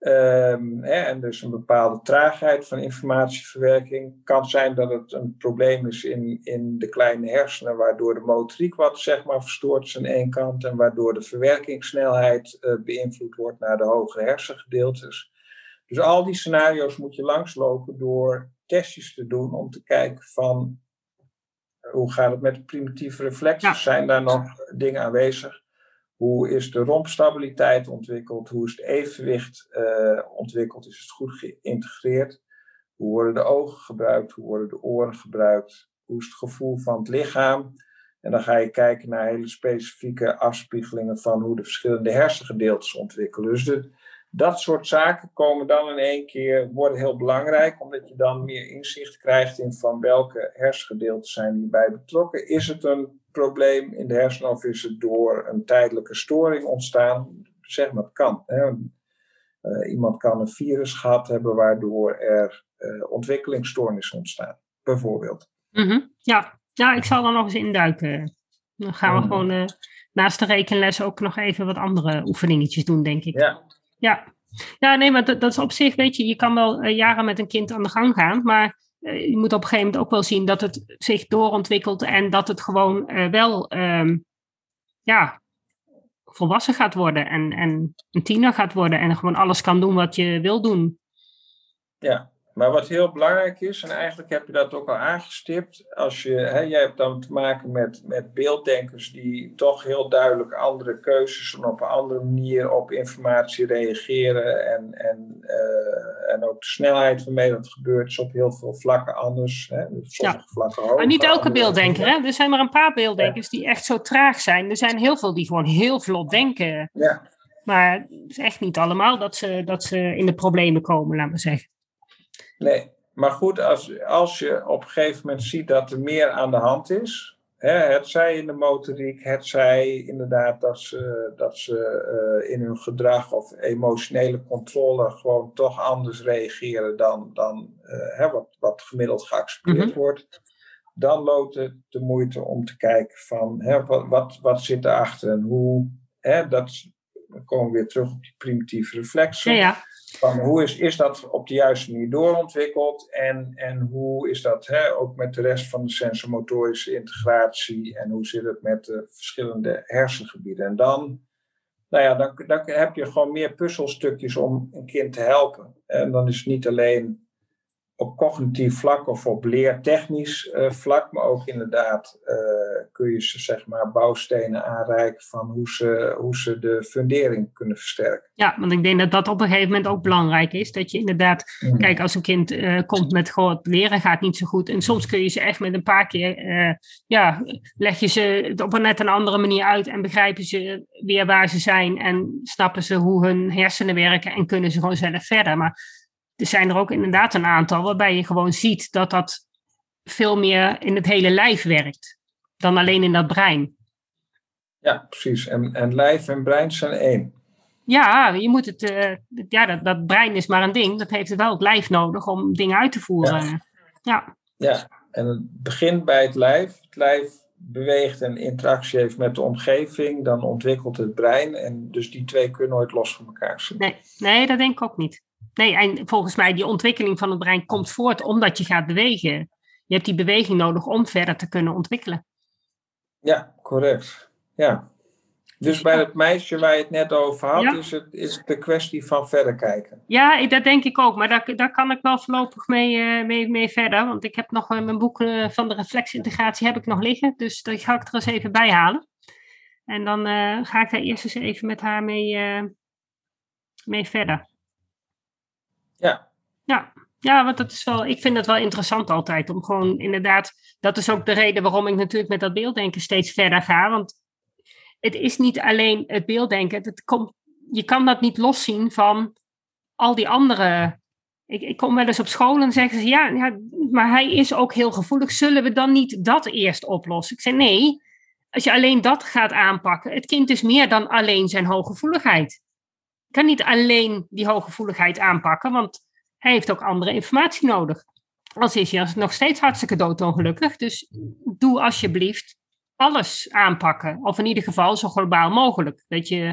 Ehm, hè, en dus een bepaalde traagheid van informatieverwerking. Kan zijn dat het een probleem is in, in de kleine hersenen, waardoor de motoriek wat zeg maar verstoord is aan één kant en waardoor de verwerkingssnelheid eh, beïnvloed wordt naar de hogere hersengedeeltes. Dus al die scenario's moet je langslopen door testjes te doen om te kijken van hoe gaat het met de primitieve reflexen? Ja. Zijn daar nog dingen aanwezig? Hoe is de rompstabiliteit ontwikkeld? Hoe is het evenwicht eh, ontwikkeld? Is het goed geïntegreerd? Hoe worden de ogen gebruikt? Hoe worden de oren gebruikt? Hoe is het gevoel van het lichaam? En dan ga je kijken naar hele specifieke afspiegelingen van hoe de verschillende hersengedeeltes ontwikkelen. Dus dat soort zaken komen dan in één keer, worden heel belangrijk, omdat je dan meer inzicht krijgt in van welke hersengedeelten zijn hierbij betrokken. Is het een probleem in de hersenen of is het door een tijdelijke storing ontstaan? Zeg maar, het kan. Hè. Uh, iemand kan een virus gehad hebben waardoor er uh, ontwikkelingsstoornissen ontstaan, bijvoorbeeld. Mm -hmm. ja. ja, ik zal er nog eens induiken. Dan gaan we mm. gewoon uh, naast de rekenles ook nog even wat andere oefeningetjes doen, denk ik. Ja, ja. Ja, nee, maar dat, dat, is op zich, weet je, je kan wel jaren met een kind aan de gang gaan, maar je moet op een gegeven moment ook wel zien dat het zich doorontwikkelt en dat het gewoon uh, wel, um, ja, volwassen gaat worden en, en een tiener gaat worden en gewoon alles kan doen wat je wil doen. Ja, maar wat heel belangrijk is, en eigenlijk heb je dat ook al aangestipt, als je, hè, jij hebt dan te maken met, met beelddenkers die toch heel duidelijk andere keuzes en op een andere manier op informatie reageren en, en, uh, en ook de snelheid waarmee dat gebeurt is op heel veel vlakken anders. Hè, dus sommige ja. vlakken hoger. Maar niet elke beelddenker, hè? er zijn maar een paar beelddenkers ja. die echt zo traag zijn. Er zijn heel veel die gewoon heel vlot denken. Ja. Maar het is echt niet allemaal dat ze, dat ze in de problemen komen, laten we zeggen. Nee, maar goed, als, als je op een gegeven moment ziet dat er meer aan de hand is, hè, het zij in de motoriek, het zij inderdaad dat ze, dat ze uh, in hun gedrag of emotionele controle gewoon toch anders reageren dan, dan uh, hè, wat, wat gemiddeld geaccepteerd mm -hmm. wordt, dan loopt het de moeite om te kijken van hè, wat, wat, wat zit erachter en hoe, hè, dat, dan komen we weer terug op die primitieve reflexen. Ja, ja. Van hoe is, is dat op de juiste manier doorontwikkeld en, en hoe is dat hè, ook met de rest van de sensormotorische integratie en hoe zit het met de verschillende hersengebieden? En dan, nou ja, dan, dan heb je gewoon meer puzzelstukjes om een kind te helpen. En dan is het niet alleen op cognitief vlak of op leertechnisch uh, vlak, maar ook inderdaad uh, kun je ze zeg maar bouwstenen aanreiken van hoe ze, hoe ze de fundering kunnen versterken. Ja, want ik denk dat dat op een gegeven moment ook belangrijk is. Dat je inderdaad, mm. kijk, als een kind uh, komt met gewoon leren gaat niet zo goed. En soms kun je ze echt met een paar keer, ja, leg je ze het op een net een andere manier uit en begrijpen ze weer waar ze zijn en snappen ze hoe hun hersenen werken en kunnen ze gewoon zelf verder. Maar er zijn er ook inderdaad een aantal waarbij je gewoon ziet dat dat veel meer in het hele lijf werkt dan alleen in dat brein. Ja, precies. En, en lijf en brein zijn één. Ja, je moet het, uh, ja dat, dat brein is maar een ding. Dat heeft wel het lijf nodig om dingen uit te voeren. Ja. ja. ja, en het begint bij het lijf. Het lijf beweegt en interactie heeft met de omgeving, dan ontwikkelt het brein. En dus die twee kunnen nooit los van elkaar zitten. Nee, nee dat denk ik ook niet. Nee, en volgens mij die ontwikkeling van het brein komt voort omdat je gaat bewegen. Je hebt die beweging nodig om verder te kunnen ontwikkelen. Ja, correct. Ja. Dus bij het meisje waar je het net over had, is, het, is het de kwestie van verder kijken. Ja, dat denk ik ook. Maar daar, daar kan ik wel voorlopig mee, uh, mee, mee verder. Want ik heb nog uh, mijn boek uh, van de reflexintegratie heb ik nog liggen. Dus dat ga ik er eens even bij halen. En dan ga ik daar eerst eens even met haar mee, mee verder. Ja. Ja. Ja, want dat is wel, ik vind het wel interessant altijd om gewoon inderdaad, dat is ook de reden waarom ik natuurlijk met dat beelddenken steeds verder ga. Want het is niet alleen het beelddenken, het komt, je kan dat niet loszien van al die andere. Ik, ik kom wel eens op school en zeggen ze ja, ja, maar hij is ook heel gevoelig. Zullen we dan niet dat eerst oplossen? Ik zeg nee, als je alleen dat gaat aanpakken, het kind is meer dan alleen zijn hooggevoeligheid kan niet alleen die hooggevoeligheid aanpakken, want hij heeft ook andere informatie nodig. Als is hij nog steeds hartstikke doodongelukkig. Dus doe alsjeblieft alles aanpakken. Of in ieder geval zo globaal mogelijk. Dat je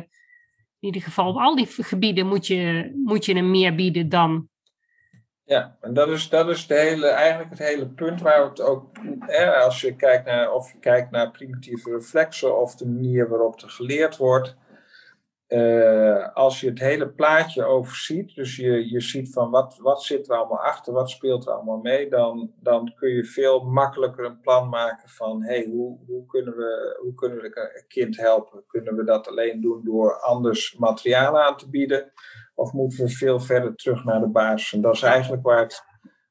in ieder geval op al die gebieden moet je, moet je hem meer bieden dan. Ja, en dat is, dat is de hele, eigenlijk het hele punt waar het ook, hè, als je kijkt naar, of je kijkt naar primitieve reflexen of de manier waarop er geleerd wordt, uh, als je het hele plaatje overziet, dus je, je ziet van wat, wat zit er allemaal achter, wat speelt er allemaal mee, dan, dan kun je veel makkelijker een plan maken van hey, hoe, hoe, kunnen we, hoe kunnen we een kind helpen? Kunnen we dat alleen doen door anders materiaal aan te bieden? Of moeten we veel verder terug naar de basis? En dat is eigenlijk waar het,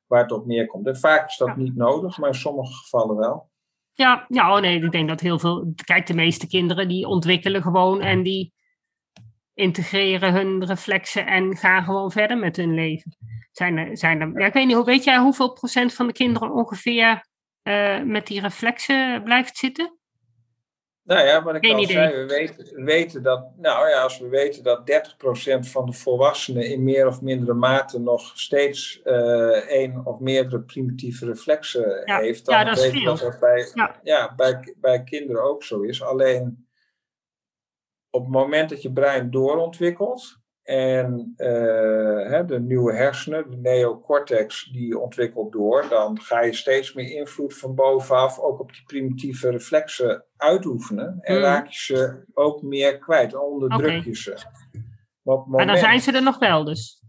waar het op neerkomt. En vaak is dat niet nodig, maar in sommige gevallen wel. Ja, ja oh nee, ik denk dat heel veel. Kijk, de meeste kinderen die ontwikkelen gewoon en die integreren hun reflexen en gaan gewoon verder met hun leven. Zijn er, zijn er, ja, ik weet niet, hoe, weet jij hoeveel procent van de kinderen ongeveer uh, met die reflexen blijft zitten? Nou ja, wat ik Geen al idee. zei, we weten, weten, dat, nou ja, als we weten dat 30% van de volwassenen in meer of mindere mate nog steeds uh, één of meerdere primitieve reflexen heeft, dan ja, weten we dat dat bij, ja. ja. bij, bij kinderen ook zo is. Alleen op het moment dat je brein doorontwikkelt en uh, hè, de nieuwe hersenen, de neocortex, die ontwikkelt door, dan ga je steeds meer invloed van bovenaf ook op die primitieve reflexen uitoefenen. En mm. raak je ze ook meer kwijt, onderdruk je ze. Maar, maar dan zijn ze er nog wel dus.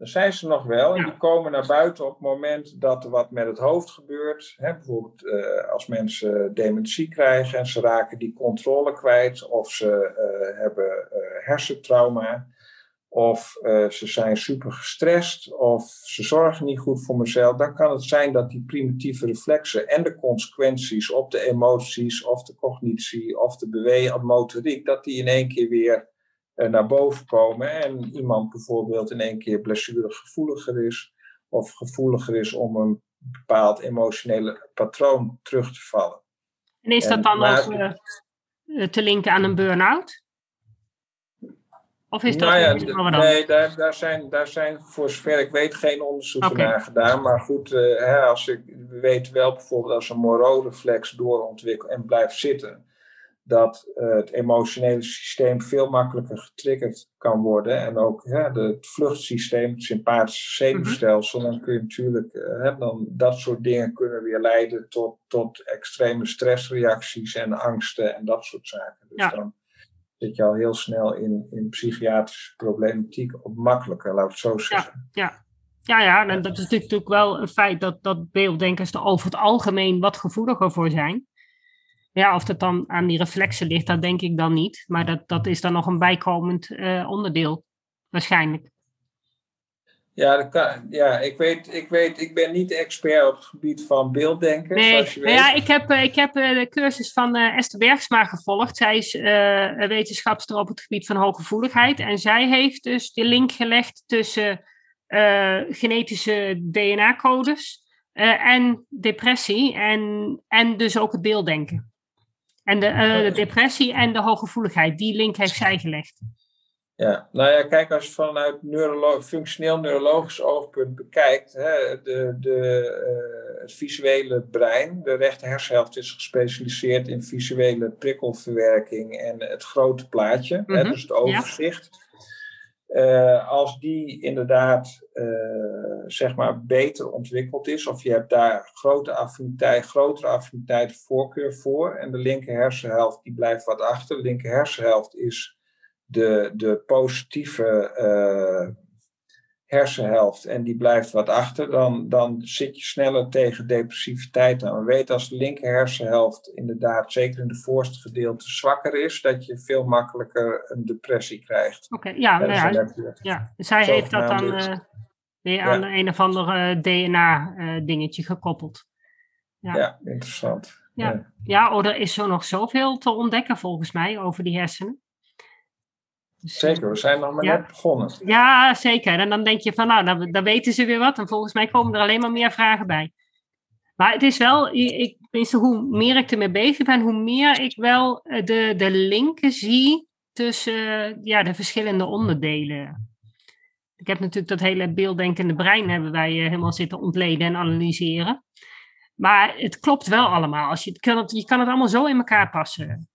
Dan zijn ze nog wel en die komen naar buiten op het moment dat er wat met het hoofd gebeurt. Hè, bijvoorbeeld uh, als mensen dementie krijgen en ze raken die controle kwijt, of ze uh, hebben uh, hersentrauma, of ze zijn super gestrest, of ze zorgen niet goed voor mezelf. Dan kan het zijn dat die primitieve reflexen en de consequenties op de emoties, of de cognitie, of de beweging, motoriek, dat die in één keer weer eh, naar boven komen en iemand bijvoorbeeld in één keer blessuregevoeliger is of gevoeliger is om een bepaald emotionele patroon terug te vallen. En is dat dan ook uh, te linken aan een burn-out? Of is dat nou ja, Nee, daar, daar, zijn, daar zijn voor zover ik weet geen onderzoeken naar gedaan. Maar goed, uh, hè, als ik, we weten wel bijvoorbeeld als een morode flex doorontwikkelt en blijft zitten dat uh, het emotionele systeem veel makkelijker getriggerd kan worden. En ook hè, de, het vluchtsysteem, het sympathische zenuwstelsel. Dan kun je natuurlijk, uh, dan dat soort dingen kunnen weer leiden tot, tot extreme stressreacties en angsten en dat soort zaken. Dus Ja. dan zit je al heel snel in, in psychiatrische problematiek op makkelijker, laat ik het zo zeggen. Ja, ja, en dat is natuurlijk wel een feit dat, dat beelddenkers er over het algemeen wat gevoeliger voor zijn. Ja, of dat dan aan die reflexen ligt, dat denk ik dan niet. Maar dat, dat is dan nog een bijkomend eh, onderdeel, waarschijnlijk. Ja, dat kan, ja ik, weet, ik weet, ik ben niet expert op het gebied van beelddenken, Nee, zoals je nou weet. ja, ik heb, eh, ik heb eh, de cursus van Esther Bergsma gevolgd. Zij is een wetenschapster op het gebied van hooggevoeligheid. En zij heeft dus de link gelegd tussen genetische DNA-codes en depressie. En, en dus ook het beelddenken. En de, eh, de depressie en de hooggevoeligheid, die link heeft zij gelegd. Ja, nou ja, kijk, als je vanuit neurolo functioneel neurologisch oogpunt bekijkt, hè, de, de, eh, het visuele brein, de rechter hersenhelft is gespecialiseerd in visuele prikkelverwerking en het grote plaatje, hè, Mhm, dus het overzicht. Eh, als die inderdaad eh, zeg maar beter ontwikkeld is, of je hebt daar grote affiniteit, grotere affiniteit voorkeur voor, en de linker hersenhelft die blijft wat achter. De linker hersenhelft is de, de positieve eh, hersenhelft en die blijft wat achter, dan, dan zit je sneller tegen depressiviteit aan. We weten als de linker hersenhelft inderdaad, zeker in de voorste gedeelte, zwakker is, dat je veel makkelijker een depressie krijgt. Oké, ja, nou dus ja, zij heeft dat dan eh, weer aan een of ander eh, DNA-dingetje gekoppeld. Ja. ja, interessant. Ja. Ja, oh, er is zo nog zoveel te ontdekken volgens mij over die hersenen. Zeker, we zijn nog maar Ja. net begonnen. Ja, zeker. En dan denk je van, nou, dan, dan weten ze weer wat. En volgens mij komen er alleen maar meer vragen bij. Maar het is wel, ik, hoe meer ik ermee bezig ben, hoe meer ik wel eh, de, de linken zie tussen eh, ja, de verschillende onderdelen. Ik heb natuurlijk dat hele beelddenkende brein hebben wij eh, helemaal zitten ontleden en analyseren. Maar het klopt wel allemaal. Als je, het kan het, je kan het allemaal zo in elkaar passen.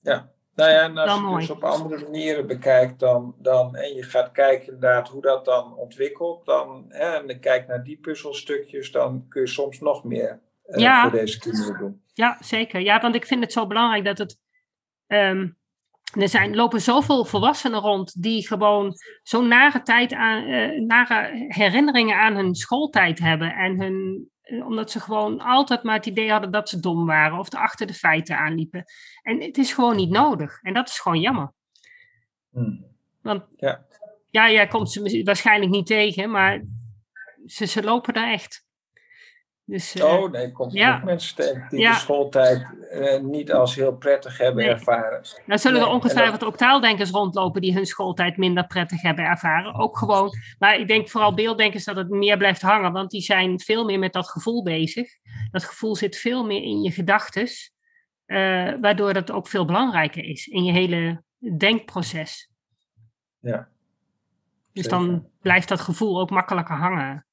Ja. Nou ja, en als je mooi. dus op andere manieren bekijkt dan, dan, en je gaat kijken inderdaad hoe dat dan ontwikkelt, dan, hè, en je kijkt naar die puzzelstukjes, dan kun je soms nog meer eh, Ja. voor deze kinderen doen. Ja, zeker. Ja, want ik vind het zo belangrijk dat het. ehm, er zijn, lopen zoveel volwassenen rond die gewoon zo'n nare tijd aan, eh, nare herinneringen aan hun schooltijd hebben. En hun, omdat ze gewoon altijd maar het idee hadden dat ze dom waren of er achter de feiten aanliepen. En het is gewoon niet nodig. En dat is gewoon jammer. Hmm. Want Ja. ja, jij komt ze waarschijnlijk niet tegen, maar ze, ze lopen daar echt. Dus, eh, Oh nee, ik kom ja. ook mensen tegen die Ja. de schooltijd eh, niet als heel prettig hebben Nee. ervaren. Nou zullen er Nee, ongetwijfeld ook taaldenkers rondlopen die hun schooltijd minder prettig hebben ervaren. Ook gewoon. Maar ik denk vooral beelddenkers dat het meer blijft hangen, want die zijn veel meer met dat gevoel bezig. Dat gevoel zit veel meer in je gedachtes, eh, waardoor dat ook veel belangrijker is in je hele denkproces. Ja. Dus Zeker. dan blijft dat gevoel ook makkelijker hangen.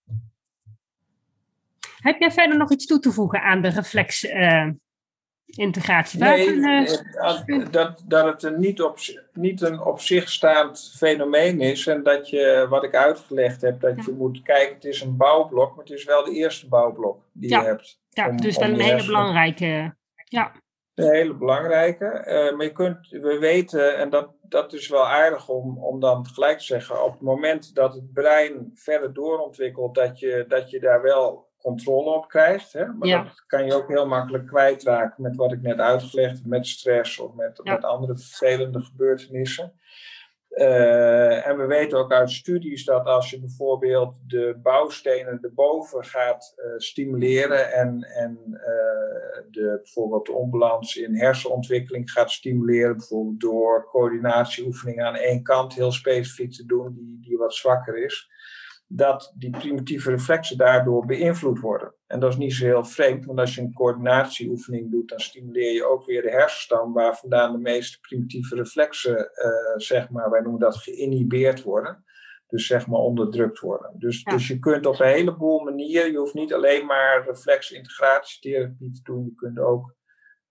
Heb jij verder nog iets toe te voegen aan de reflex-integratie? Nee, eh, dat, dat het een niet, op, niet een op zich staand fenomeen is. En dat je, wat ik uitgelegd heb, dat je moet kijken, het is een bouwblok, maar het is wel de eerste bouwblok die Ja. je hebt. ja, om- dus is een hele belangrijke. Ja, Een hele belangrijke. Eh, maar je kunt, we weten, en dat, dat is wel aardig om, om dan gelijk te zeggen, op het moment dat het brein verder doorontwikkelt, dat je, dat je daar wel controle op krijgt. Hè? Maar Ja. dat kan je ook heel makkelijk kwijtraken met wat ik net uitgelegd heb, met stress of met, Ja. met andere vervelende gebeurtenissen. Eh, en we weten ook uit studies dat als je bijvoorbeeld de bouwstenen erboven gaat eh, stimuleren en, en eh, de, bijvoorbeeld de onbalans in hersenontwikkeling gaat stimuleren, bijvoorbeeld door coördinatieoefeningen aan één kant heel specifiek te doen, die, die wat zwakker is, dat die primitieve reflexen daardoor beïnvloed worden. En dat is niet zo heel vreemd, want als je een coördinatieoefening doet, dan stimuleer je ook weer de hersenstam waar vandaan de meeste primitieve reflexen, eh, zeg maar, wij noemen dat geïnhibeerd worden. Dus zeg maar onderdrukt worden. Dus, Ja. dus je kunt op een heleboel manieren, je hoeft niet alleen maar reflexintegratietherapie te doen, je kunt ook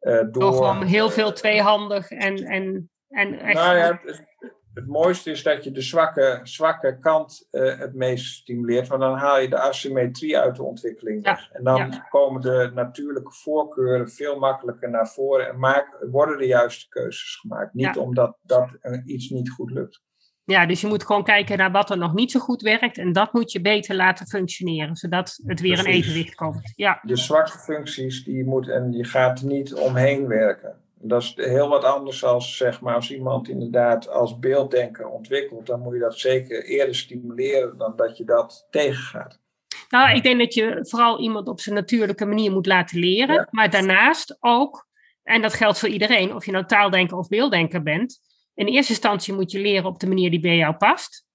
Uh, door, door gewoon heel veel tweehandig en, en, en echt... Nou ja, het, mooiste is dat je de zwakke, zwakke kant uh, het meest stimuleert, want dan haal je de asymmetrie uit de ontwikkeling en dan komen de natuurlijke voorkeuren veel makkelijker naar voren en maak, worden de juiste keuzes gemaakt. Niet omdat dat iets niet goed lukt. Ja, dus je moet gewoon kijken naar wat er nog niet zo goed werkt en dat moet je beter laten functioneren, zodat het weer in evenwicht komt. Ja. De zwakke functies die je moet en je gaat niet omheen werken. Dat is heel wat anders als, zeg maar, als iemand inderdaad als beelddenker ontwikkelt, dan moet je dat zeker eerder stimuleren dan dat je dat tegengaat. Nou, ik denk dat je vooral iemand op zijn natuurlijke manier moet laten leren, maar daarnaast ook, en dat geldt voor iedereen, of je nou taaldenker of beelddenker bent, in eerste instantie moet je leren op de manier die bij jou past.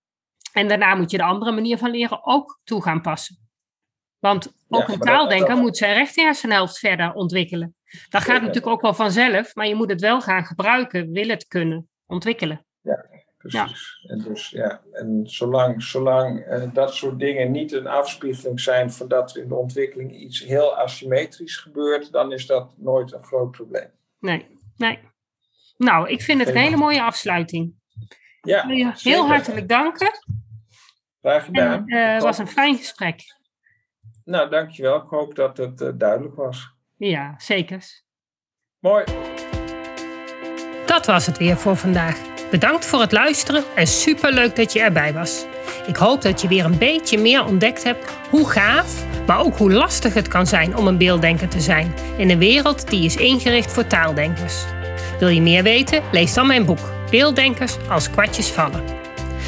En daarna moet je de andere manier van leren ook toe gaan passen. Want ook een taaldenker moet zijn rechterhersenhelft verder ontwikkelen. Dat gaat natuurlijk ook wel vanzelf, maar je moet het wel gaan gebruiken, wil het kunnen ontwikkelen. Ja, precies. En, dus, ja, en zolang, zolang uh, dat soort dingen niet een afspiegeling zijn van dat er in de ontwikkeling iets heel asymmetrisch gebeurt, dan is dat nooit een groot probleem. Nee, nee. Nou, ik vind het een hele mooie afsluiting. Ja, ik wil je heel hartelijk danken. Graag gedaan. Het uh, was een fijn gesprek. Nou, dankjewel. Ik hoop dat het uh, duidelijk was. Ja, zeker. Mooi. Dat was het weer voor vandaag. Bedankt voor het luisteren en superleuk dat je erbij was. Ik hoop dat je weer een beetje meer ontdekt hebt hoe gaaf, maar ook hoe lastig het kan zijn om een beelddenker te zijn in een wereld die is ingericht voor taaldenkers. Wil je meer weten? Lees dan mijn boek Beelddenkers als kwartjes vallen.